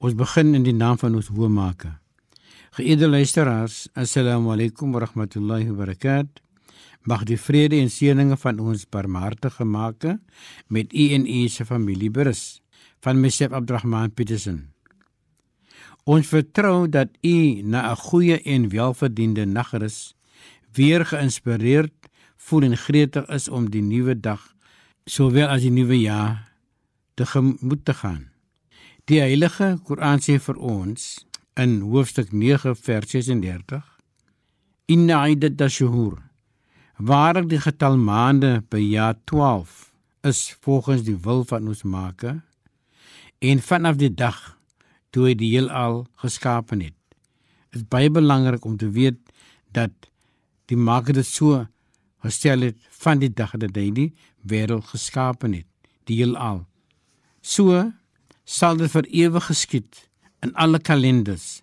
Ons begin in die naam van ons Hoëmaker. Geëerde luisteraars, assalamu alaykum wa rahmatullahi wa barakatuh. Mag die vrede en seëninge van ons barmhartige Maker met u en u se familie berus. Van myself Abdurrahman Petersen. Ons vertrou dat u na 'n goeie en welverdiende nagrus weer geïnspireerd voel en gretig is om die nuwe dag sowel as die nuwe jaar te gemoed te gaan. Die Heilige Koran sê vir ons in hoofstuk 9 vers 36: Inna iddat ash-shuhur Waarlik die getal maande by jaar 12 is volgens die wil van ons Maker en vanaf die dag toe hy die heelal geskaap het. Dit is baie belangrik om te weet dat die Maker dit so gestel het van die dag dat hy die wêreld geskaap het, die heelal. So sal dit vir ewig geskied in alle kalenders.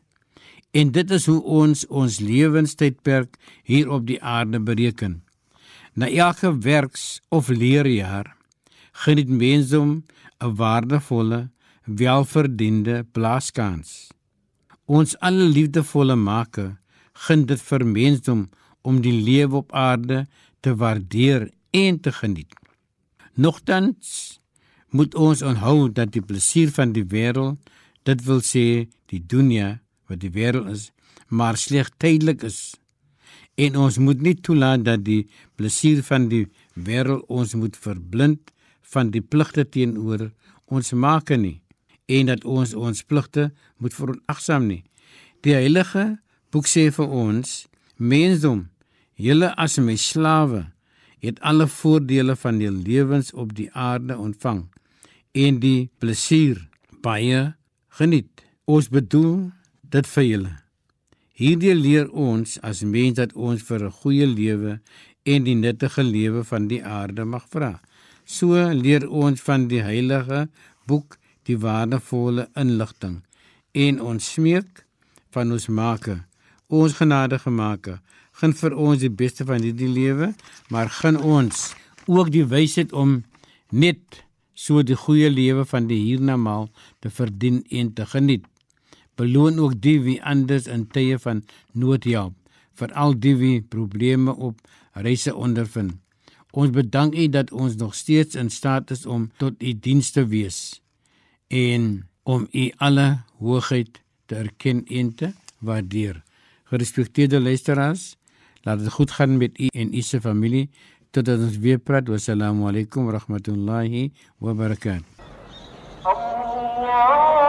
En dit is hoe ons ons lewenstydperk hier op die aarde bereken. Na elke werks- of leerjaar geniet mensdom 'n waardevolle, welverdiende plaaskans. Ons alle liefdevolle Maker gun dit vir mensdom om die lewe op aarde te waardeer en te geniet. Nogtans moet ons onthou dat die plesier van die wêreld, dit wil sê die dunia wat die wêreld is, maar slegs tydelik is. En ons moet nie toelaat dat die plesier van die wêreld ons moet verblind van die pligte teenoor ons maak nie en dat ons ons pligte moet veronagsaam nie. Die heilige boek sê vir ons: Mensdom, julle as my slawe, het alle voordele van die lewens op die aarde ontvang en die plesier baie geniet. Ons bedoel dit vir julle. Hierdie leer ons as mens dat ons vir 'n goeie lewe en die nuttige lewe van die aarde mag vra. So leer ons van die heilige boek die waardevolle inligting en ons smeek van ons Maker, ons genadige Maker, gun vir ons die beste van hierdie lewe, maar gun ons ook die wysheid om net so die goeie lewe van die hiernamaal te verdien en te geniet. Beloon ook die wie anders in tye van nood help, veral die wie probleme op reise ondervind. Ons bedank U dat ons nog steeds in staat is om tot U diens te wees en om U alle hoogheid te erken en te waardeer. Gerespekteerde luisteraars, laat dit goed gaan met U en U se familie Totdat ons weer praat. Wassalamu alaykum wa rahmatullahi wa barakatuh. Allah